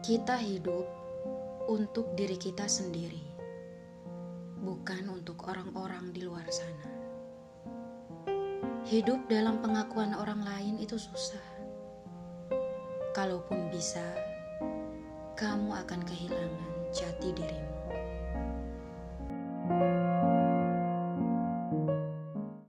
Kita hidup untuk diri kita sendiri, bukan untuk orang-orang di luar sana. Hidup dalam pengakuan orang lain itu susah. Kalaupun bisa, kamu akan kehilangan jati diri.